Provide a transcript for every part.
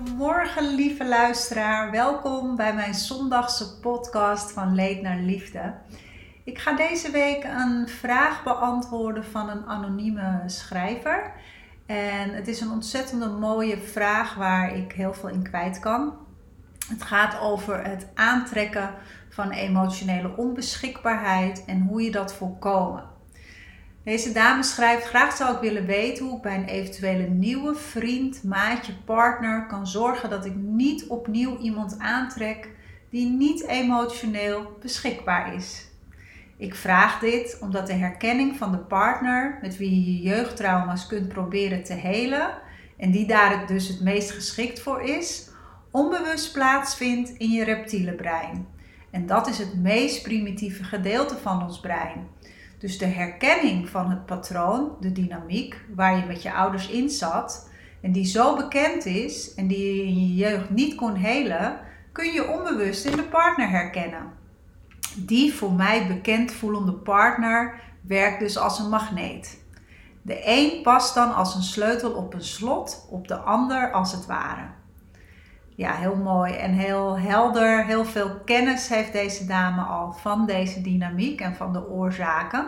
Goedemorgen lieve luisteraar, welkom bij mijn zondagse podcast van Leed naar Liefde. Ik ga deze week een vraag beantwoorden van een anonieme schrijver. En het is een ontzettende mooie vraag waar ik heel veel in kwijt kan. Het gaat over het aantrekken van emotionele onbeschikbaarheid en hoe je dat voorkomen. Deze dame schrijft: Graag zou ik willen weten hoe ik bij een eventuele nieuwe vriend, maatje, partner kan zorgen dat ik niet opnieuw iemand aantrek die niet emotioneel beschikbaar is. Ik vraag dit omdat de herkenning van de partner met wie je je jeugdtrauma's kunt proberen te helen en die daar dus het meest geschikt voor is, onbewust plaatsvindt in je reptiele brein. En dat is het meest primitieve gedeelte van ons brein. Dus de herkenning van het patroon, de dynamiek waar je met je ouders in zat en die zo bekend is en die je in je jeugd niet kon helen, kun je onbewust in de partner herkennen. Die voor mij bekend voelende partner werkt dus als een magneet. De een past dan als een sleutel op een slot, op de ander als het ware. Ja, heel mooi en heel helder. Heel veel kennis heeft deze dame al van deze dynamiek en van de oorzaken.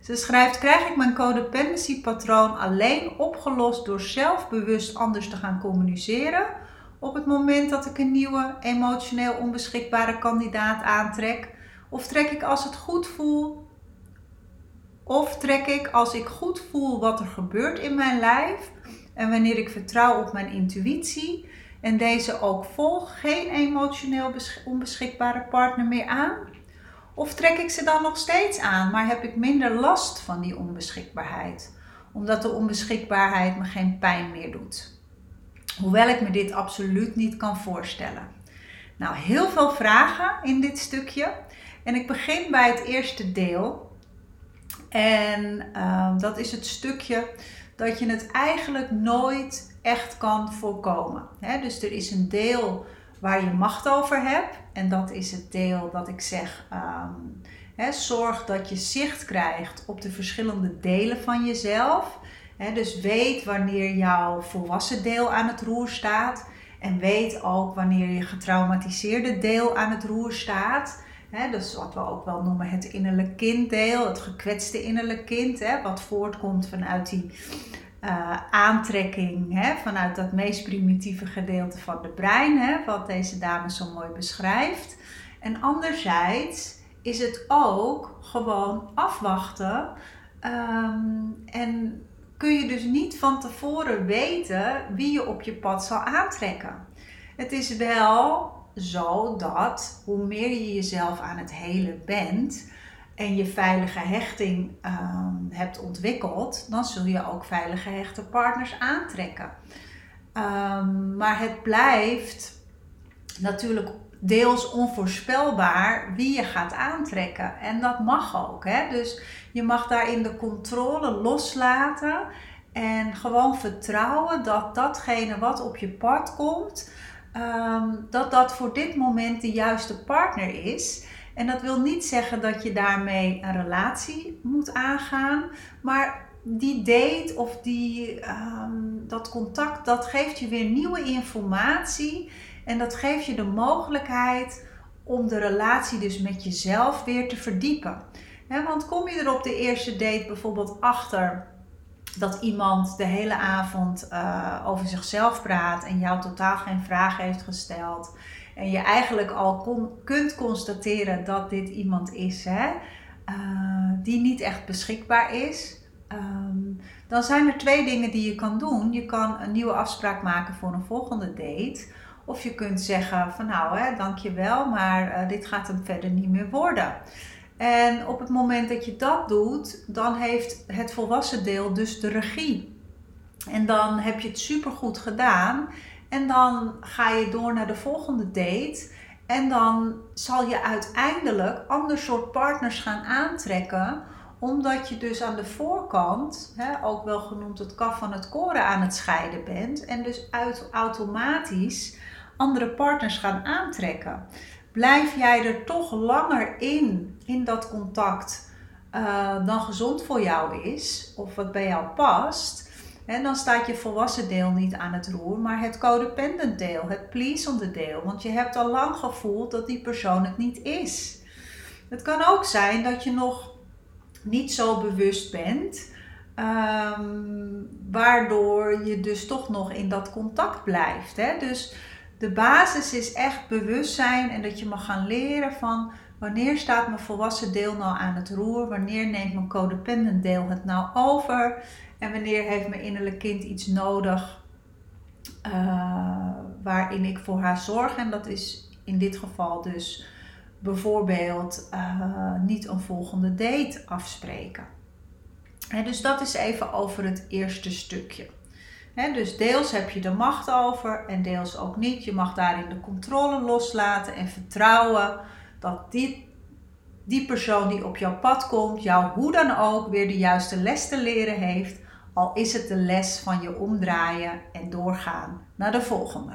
Ze schrijft: Krijg ik mijn codependency patroon alleen opgelost door zelfbewust anders te gaan communiceren? Op het moment dat ik een nieuwe emotioneel onbeschikbare kandidaat aantrek? Of trek ik als het goed voel? Of trek ik als ik goed voel wat er gebeurt in mijn lijf en wanneer ik vertrouw op mijn intuïtie en deze ook volg, geen emotioneel onbeschikbare partner meer aan? Of trek ik ze dan nog steeds aan, maar heb ik minder last van die onbeschikbaarheid, omdat de onbeschikbaarheid me geen pijn meer doet? Hoewel ik me dit absoluut niet kan voorstellen. Nou, heel veel vragen in dit stukje. En ik begin bij het eerste deel. En uh, dat is het stukje dat je het eigenlijk nooit echt kan voorkomen. dus er is een deel waar je macht over hebt. En dat is het deel dat ik zeg: um, zorg dat je zicht krijgt op de verschillende delen van jezelf. dus weet wanneer jouw volwassen deel aan het roer staat. En weet ook wanneer je getraumatiseerde deel aan het roer staat. He, dat is wat we ook wel noemen het innerlijk kinddeel, het gekwetste innerlijk kind, wat voortkomt vanuit die uh, aantrekking hè, vanuit dat meest primitieve gedeelte van de brein, hè, wat deze dame zo mooi beschrijft. En anderzijds is het ook gewoon afwachten um, en kun je dus niet van tevoren weten wie je op je pad zal aantrekken. Het is wel zo dat hoe meer je jezelf aan het helen bent, en je veilige hechting ehm, hebt ontwikkeld, dan zul je ook veilige hechte partners aantrekken. Ehm, maar het blijft natuurlijk deels onvoorspelbaar wie je gaat aantrekken. En dat mag ook. Hè? Dus je mag daarin de controle loslaten en gewoon vertrouwen dat datgene wat op je pad komt, ehm, dat dat voor dit moment de juiste partner is. En dat wil niet zeggen dat je daarmee een relatie moet aangaan, maar die date of die, ehm, dat contact, dat geeft je weer nieuwe informatie en dat geeft je de mogelijkheid om de relatie dus met jezelf weer te verdiepen. want kom je er op de eerste date bijvoorbeeld achter dat iemand de hele avond uh, over zichzelf praat en jou totaal geen vraag heeft gesteld en je eigenlijk al kunt constateren dat dit iemand is hè, uh, die niet echt beschikbaar is, um, dan zijn er twee dingen die je kan doen. Je kan een nieuwe afspraak maken voor een volgende date. Of je kunt zeggen van nou hè, dankjewel, maar uh, dit gaat hem verder niet meer worden. En op het moment dat je dat doet, dan heeft het volwassen deel dus de regie. En dan heb je het supergoed gedaan En dan ga je door naar de volgende date. En dan zal je uiteindelijk ander soort partners gaan aantrekken omdat je dus aan de voorkant, hè, ook wel genoemd het kaf van het koren aan het scheiden bent. En dus uit, automatisch andere partners gaan aantrekken. Blijf jij er toch langer in, in dat contact, uh, dan gezond voor jou is, of wat bij jou past, en dan staat je volwassen deel niet aan het roer, maar het codependent deel, het pleasende deel. Want je hebt al lang gevoeld dat die persoon het niet is. Het kan ook zijn dat je nog niet zo bewust bent, ehm, waardoor je dus toch nog in dat contact blijft. Hè? Dus de basis is echt bewustzijn en dat je mag gaan leren van wanneer staat mijn volwassen deel nou aan het roer, wanneer neemt mijn codependent deel het nou over en wanneer heeft mijn innerlijk kind iets nodig uh, waarin ik voor haar zorg. En dat is in dit geval dus bijvoorbeeld uh, niet een volgende date afspreken. En dus dat is even over het eerste stukje. Dus deels heb je de macht over en deels ook niet. Je mag daarin de controle loslaten en vertrouwen dat die, die persoon die op jouw pad komt, jou hoe dan ook weer de juiste les te leren heeft. Al is het de les van je omdraaien en doorgaan naar de volgende.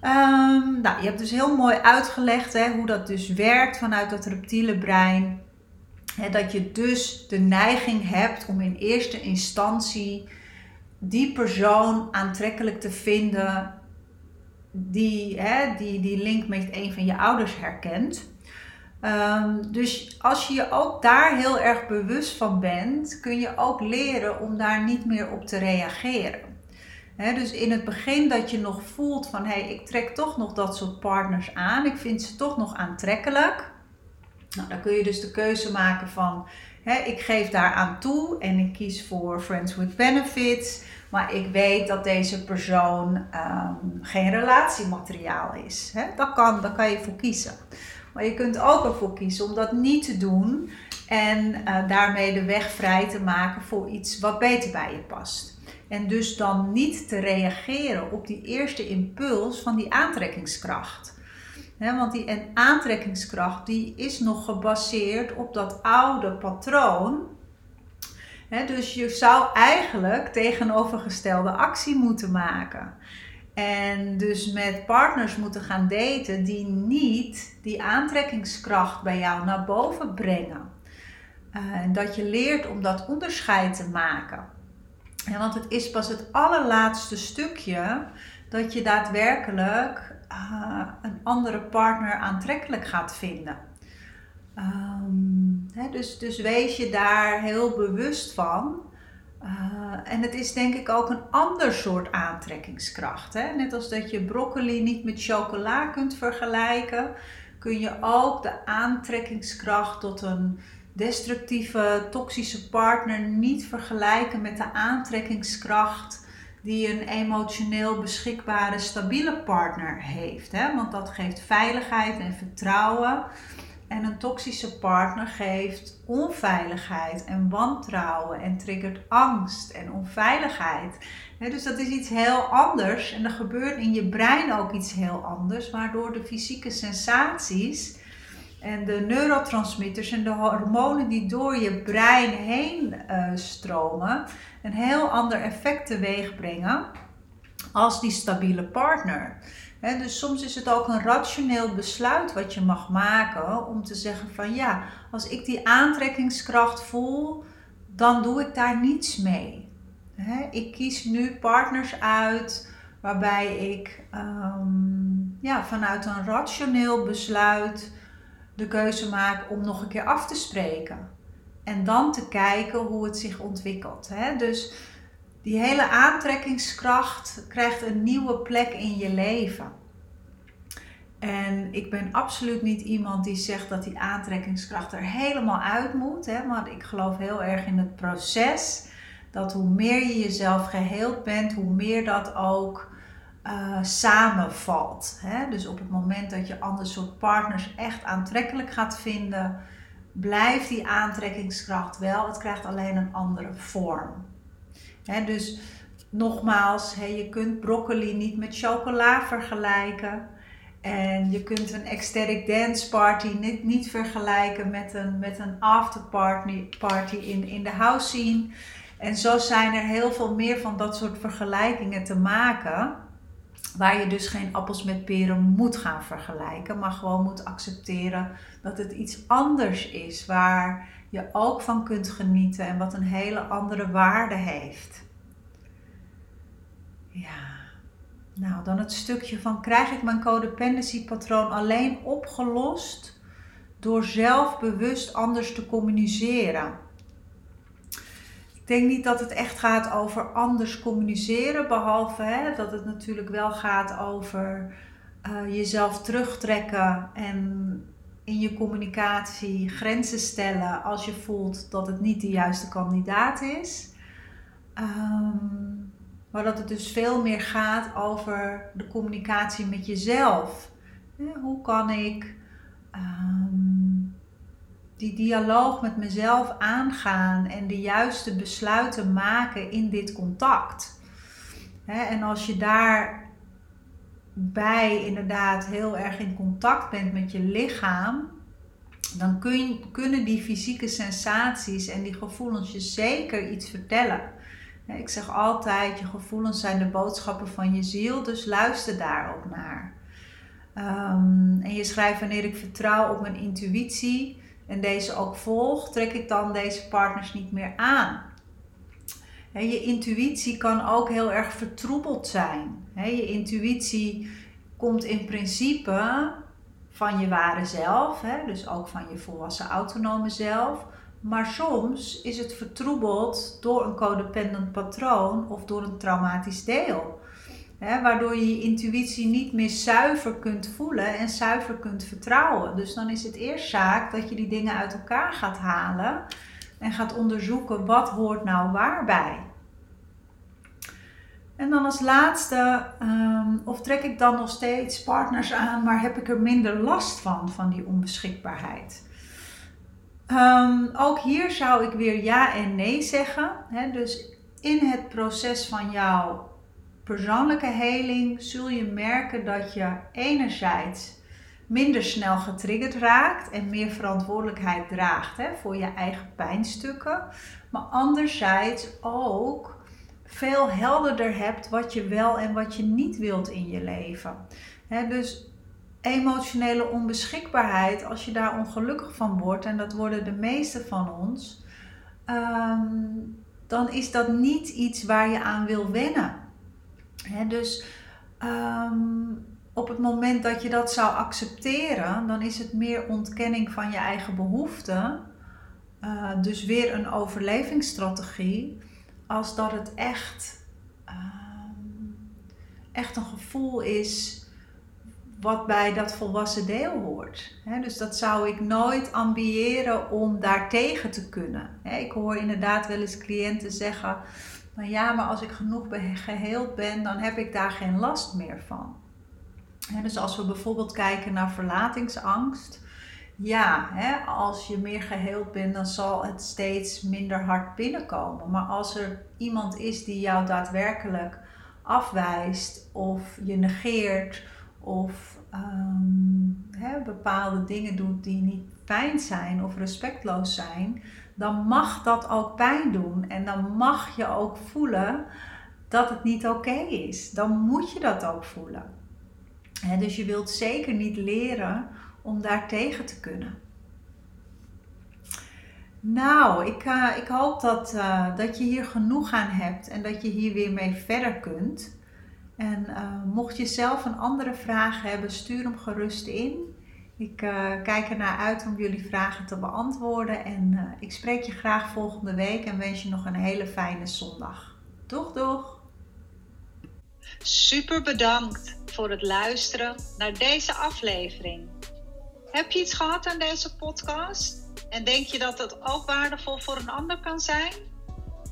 Um, nou, je hebt dus heel mooi uitgelegd hè, hoe dat dus werkt vanuit dat reptiele brein. Dat je dus de neiging hebt om in eerste instantie die persoon aantrekkelijk te vinden die hè, die, die link met een van je ouders herkent. Um, dus als je je ook daar heel erg bewust van bent, kun je ook leren om daar niet meer op te reageren dus in het begin dat je nog voelt van hé, hey, ik trek toch nog dat soort partners aan, ik vind ze toch nog aantrekkelijk. Nou, dan kun je dus de keuze maken van ik geef daar aan toe en ik kies voor Friends with Benefits, maar ik weet dat deze persoon um, geen relatiemateriaal is. dat kan, daar kan je voor kiezen. Maar je kunt ook ervoor kiezen om dat niet te doen en uh, daarmee de weg vrij te maken voor iets wat beter bij je past. En dus dan niet te reageren op die eerste impuls van die aantrekkingskracht. want die aantrekkingskracht die is nog gebaseerd op dat oude patroon. Dus je zou eigenlijk tegenovergestelde actie moeten maken. En dus met partners moeten gaan daten die niet die aantrekkingskracht bij jou naar boven brengen. Uh, en dat je leert om dat onderscheid te maken. Ja, want het is pas het allerlaatste stukje dat je daadwerkelijk uh, een andere partner aantrekkelijk gaat vinden. Um, dus, dus wees je daar heel bewust van. Uh, en het is denk ik ook een ander soort aantrekkingskracht. Hè? Net als dat je broccoli niet met chocola kunt vergelijken, kun je ook de aantrekkingskracht tot een destructieve, toxische partner niet vergelijken met de aantrekkingskracht die een emotioneel beschikbare, stabiele partner heeft. Hè? Want dat geeft veiligheid en vertrouwen. En een toxische partner geeft onveiligheid en wantrouwen en triggert angst en onveiligheid. dus dat is iets heel anders en er gebeurt in je brein ook iets heel anders, waardoor de fysieke sensaties en de neurotransmitters en de hormonen die door je brein heen uh, stromen, een heel ander effect teweeg brengen als die stabiele partner. Dus soms is het ook een rationeel besluit wat je mag maken om te zeggen van ja, als ik die aantrekkingskracht voel, dan doe ik daar niets mee. ik kies nu partners uit waarbij ik um, ja, vanuit een rationeel besluit de keuze maken om nog een keer af te spreken. En dan te kijken hoe het zich ontwikkelt. Dus die hele aantrekkingskracht krijgt een nieuwe plek in je leven. En ik ben absoluut niet iemand die zegt dat die aantrekkingskracht er helemaal uit moet. Hè? Maar ik geloof heel erg in het proces. Dat hoe meer je jezelf geheeld bent, hoe meer dat ook uh, samenvalt. Hè? Dus op het moment dat je ander soort partners echt aantrekkelijk gaat vinden, blijft die aantrekkingskracht wel. Het krijgt alleen een andere vorm. Dus nogmaals, je kunt broccoli niet met chocola vergelijken. En je kunt een ecstatic dance party niet, niet vergelijken met een, met een afterparty party in, in de house scene. En zo zijn er heel veel meer van dat soort vergelijkingen te maken. Waar je dus geen appels met peren moet gaan vergelijken, maar gewoon moet accepteren dat het iets anders is. Waar je ook van kunt genieten en wat een hele andere waarde heeft. Ja. Nou, dan het stukje van krijg ik mijn codependency patroon alleen opgelost door zelf bewust anders te communiceren. Ik denk niet dat het echt gaat over anders communiceren, behalve hè, dat het natuurlijk wel gaat over uh, jezelf terugtrekken en in je communicatie grenzen stellen als je voelt dat het niet de juiste kandidaat is. Um, maar dat het dus veel meer gaat over de communicatie met jezelf. Hoe kan ik um, die dialoog met mezelf aangaan en de juiste besluiten maken in dit contact? En als je daarbij inderdaad heel erg in contact bent met je lichaam, dan kun, kunnen die fysieke sensaties en die gevoelens je zeker iets vertellen. Ik zeg altijd, je gevoelens zijn de boodschappen van je ziel, dus luister daar ook naar. Ehm, en je schrijft wanneer ik vertrouw op mijn intuïtie en deze ook volg, trek ik dan deze partners niet meer aan. Je intuïtie kan ook heel erg vertroebeld zijn. je intuïtie komt in principe van je ware zelf, dus ook van je volwassen autonome zelf. Maar soms is het vertroebeld door een codependent patroon of door een traumatisch deel. waardoor je je intuïtie niet meer zuiver kunt voelen en zuiver kunt vertrouwen. Dus dan is het eerst zaak dat je die dingen uit elkaar gaat halen en gaat onderzoeken wat hoort nou waarbij. En dan als laatste, um, of trek ik dan nog steeds partners aan, maar heb ik er minder last van, van die onbeschikbaarheid? Um, ook hier zou ik weer ja en nee zeggen. dus in het proces van jouw persoonlijke heling zul je merken dat je enerzijds minder snel getriggerd raakt en meer verantwoordelijkheid draagt voor je eigen pijnstukken. Maar anderzijds ook veel helderder hebt wat je wel en wat je niet wilt in je leven. dus emotionele onbeschikbaarheid, als je daar ongelukkig van wordt, en dat worden de meeste van ons, ehm, dan is dat niet iets waar je aan wil wennen. dus ehm, op het moment dat je dat zou accepteren, dan is het meer ontkenning van je eigen behoeften. Uh, dus weer een overlevingsstrategie, als dat het echt, ehm, echt een gevoel is wat bij dat volwassen deel hoort. dus dat zou ik nooit ambiëren om daartegen te kunnen. ik hoor inderdaad wel eens cliënten zeggen: Nou ja, maar als ik genoeg geheeld ben, dan heb ik daar geen last meer van. Dus als we bijvoorbeeld kijken naar verlatingsangst. Ja, als je meer geheeld bent, dan zal het steeds minder hard binnenkomen. Maar als er iemand is die jou daadwerkelijk afwijst of je negeert of um, bepaalde dingen doet die niet fijn zijn of respectloos zijn, dan mag dat ook pijn doen. En dan mag je ook voelen dat het niet oké is. Dan moet je dat ook voelen. Dus je wilt zeker niet leren om daar tegen te kunnen. Nou, ik, uh, ik hoop dat, uh, dat je hier genoeg aan hebt en dat je hier weer mee verder kunt. En uh, mocht je zelf een andere vraag hebben, stuur hem gerust in. Ik kijk ernaar uit om jullie vragen te beantwoorden. En ik spreek je graag volgende week en wens je nog een hele fijne zondag. Doeg, doeg! Super bedankt voor het luisteren naar deze aflevering. Heb je iets gehad aan deze podcast? En denk je dat het ook waardevol voor een ander kan zijn?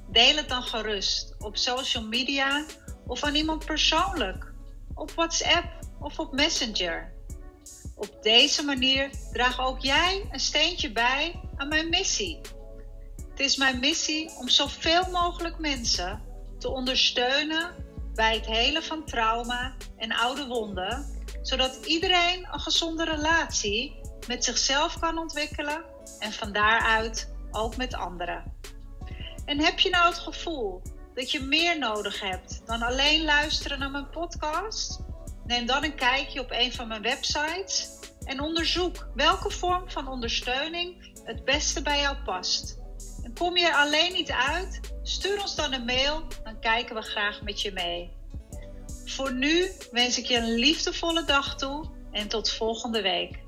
Deel het dan gerust op social media of aan iemand persoonlijk, op WhatsApp of op Messenger. Op deze manier draag ook jij een steentje bij aan mijn missie. Het is mijn missie om zoveel mogelijk mensen te ondersteunen bij het helen van trauma en oude wonden, zodat iedereen een gezonde relatie met zichzelf kan ontwikkelen en van daaruit ook met anderen. En heb je nou het gevoel dat je meer nodig hebt dan alleen luisteren naar mijn podcast? Neem dan een kijkje op een van mijn websites en onderzoek welke vorm van ondersteuning het beste bij jou past. En kom je er alleen niet uit? Stuur ons dan een mail, dan kijken we graag met je mee. Voor nu wens ik je een liefdevolle dag toe en tot volgende week.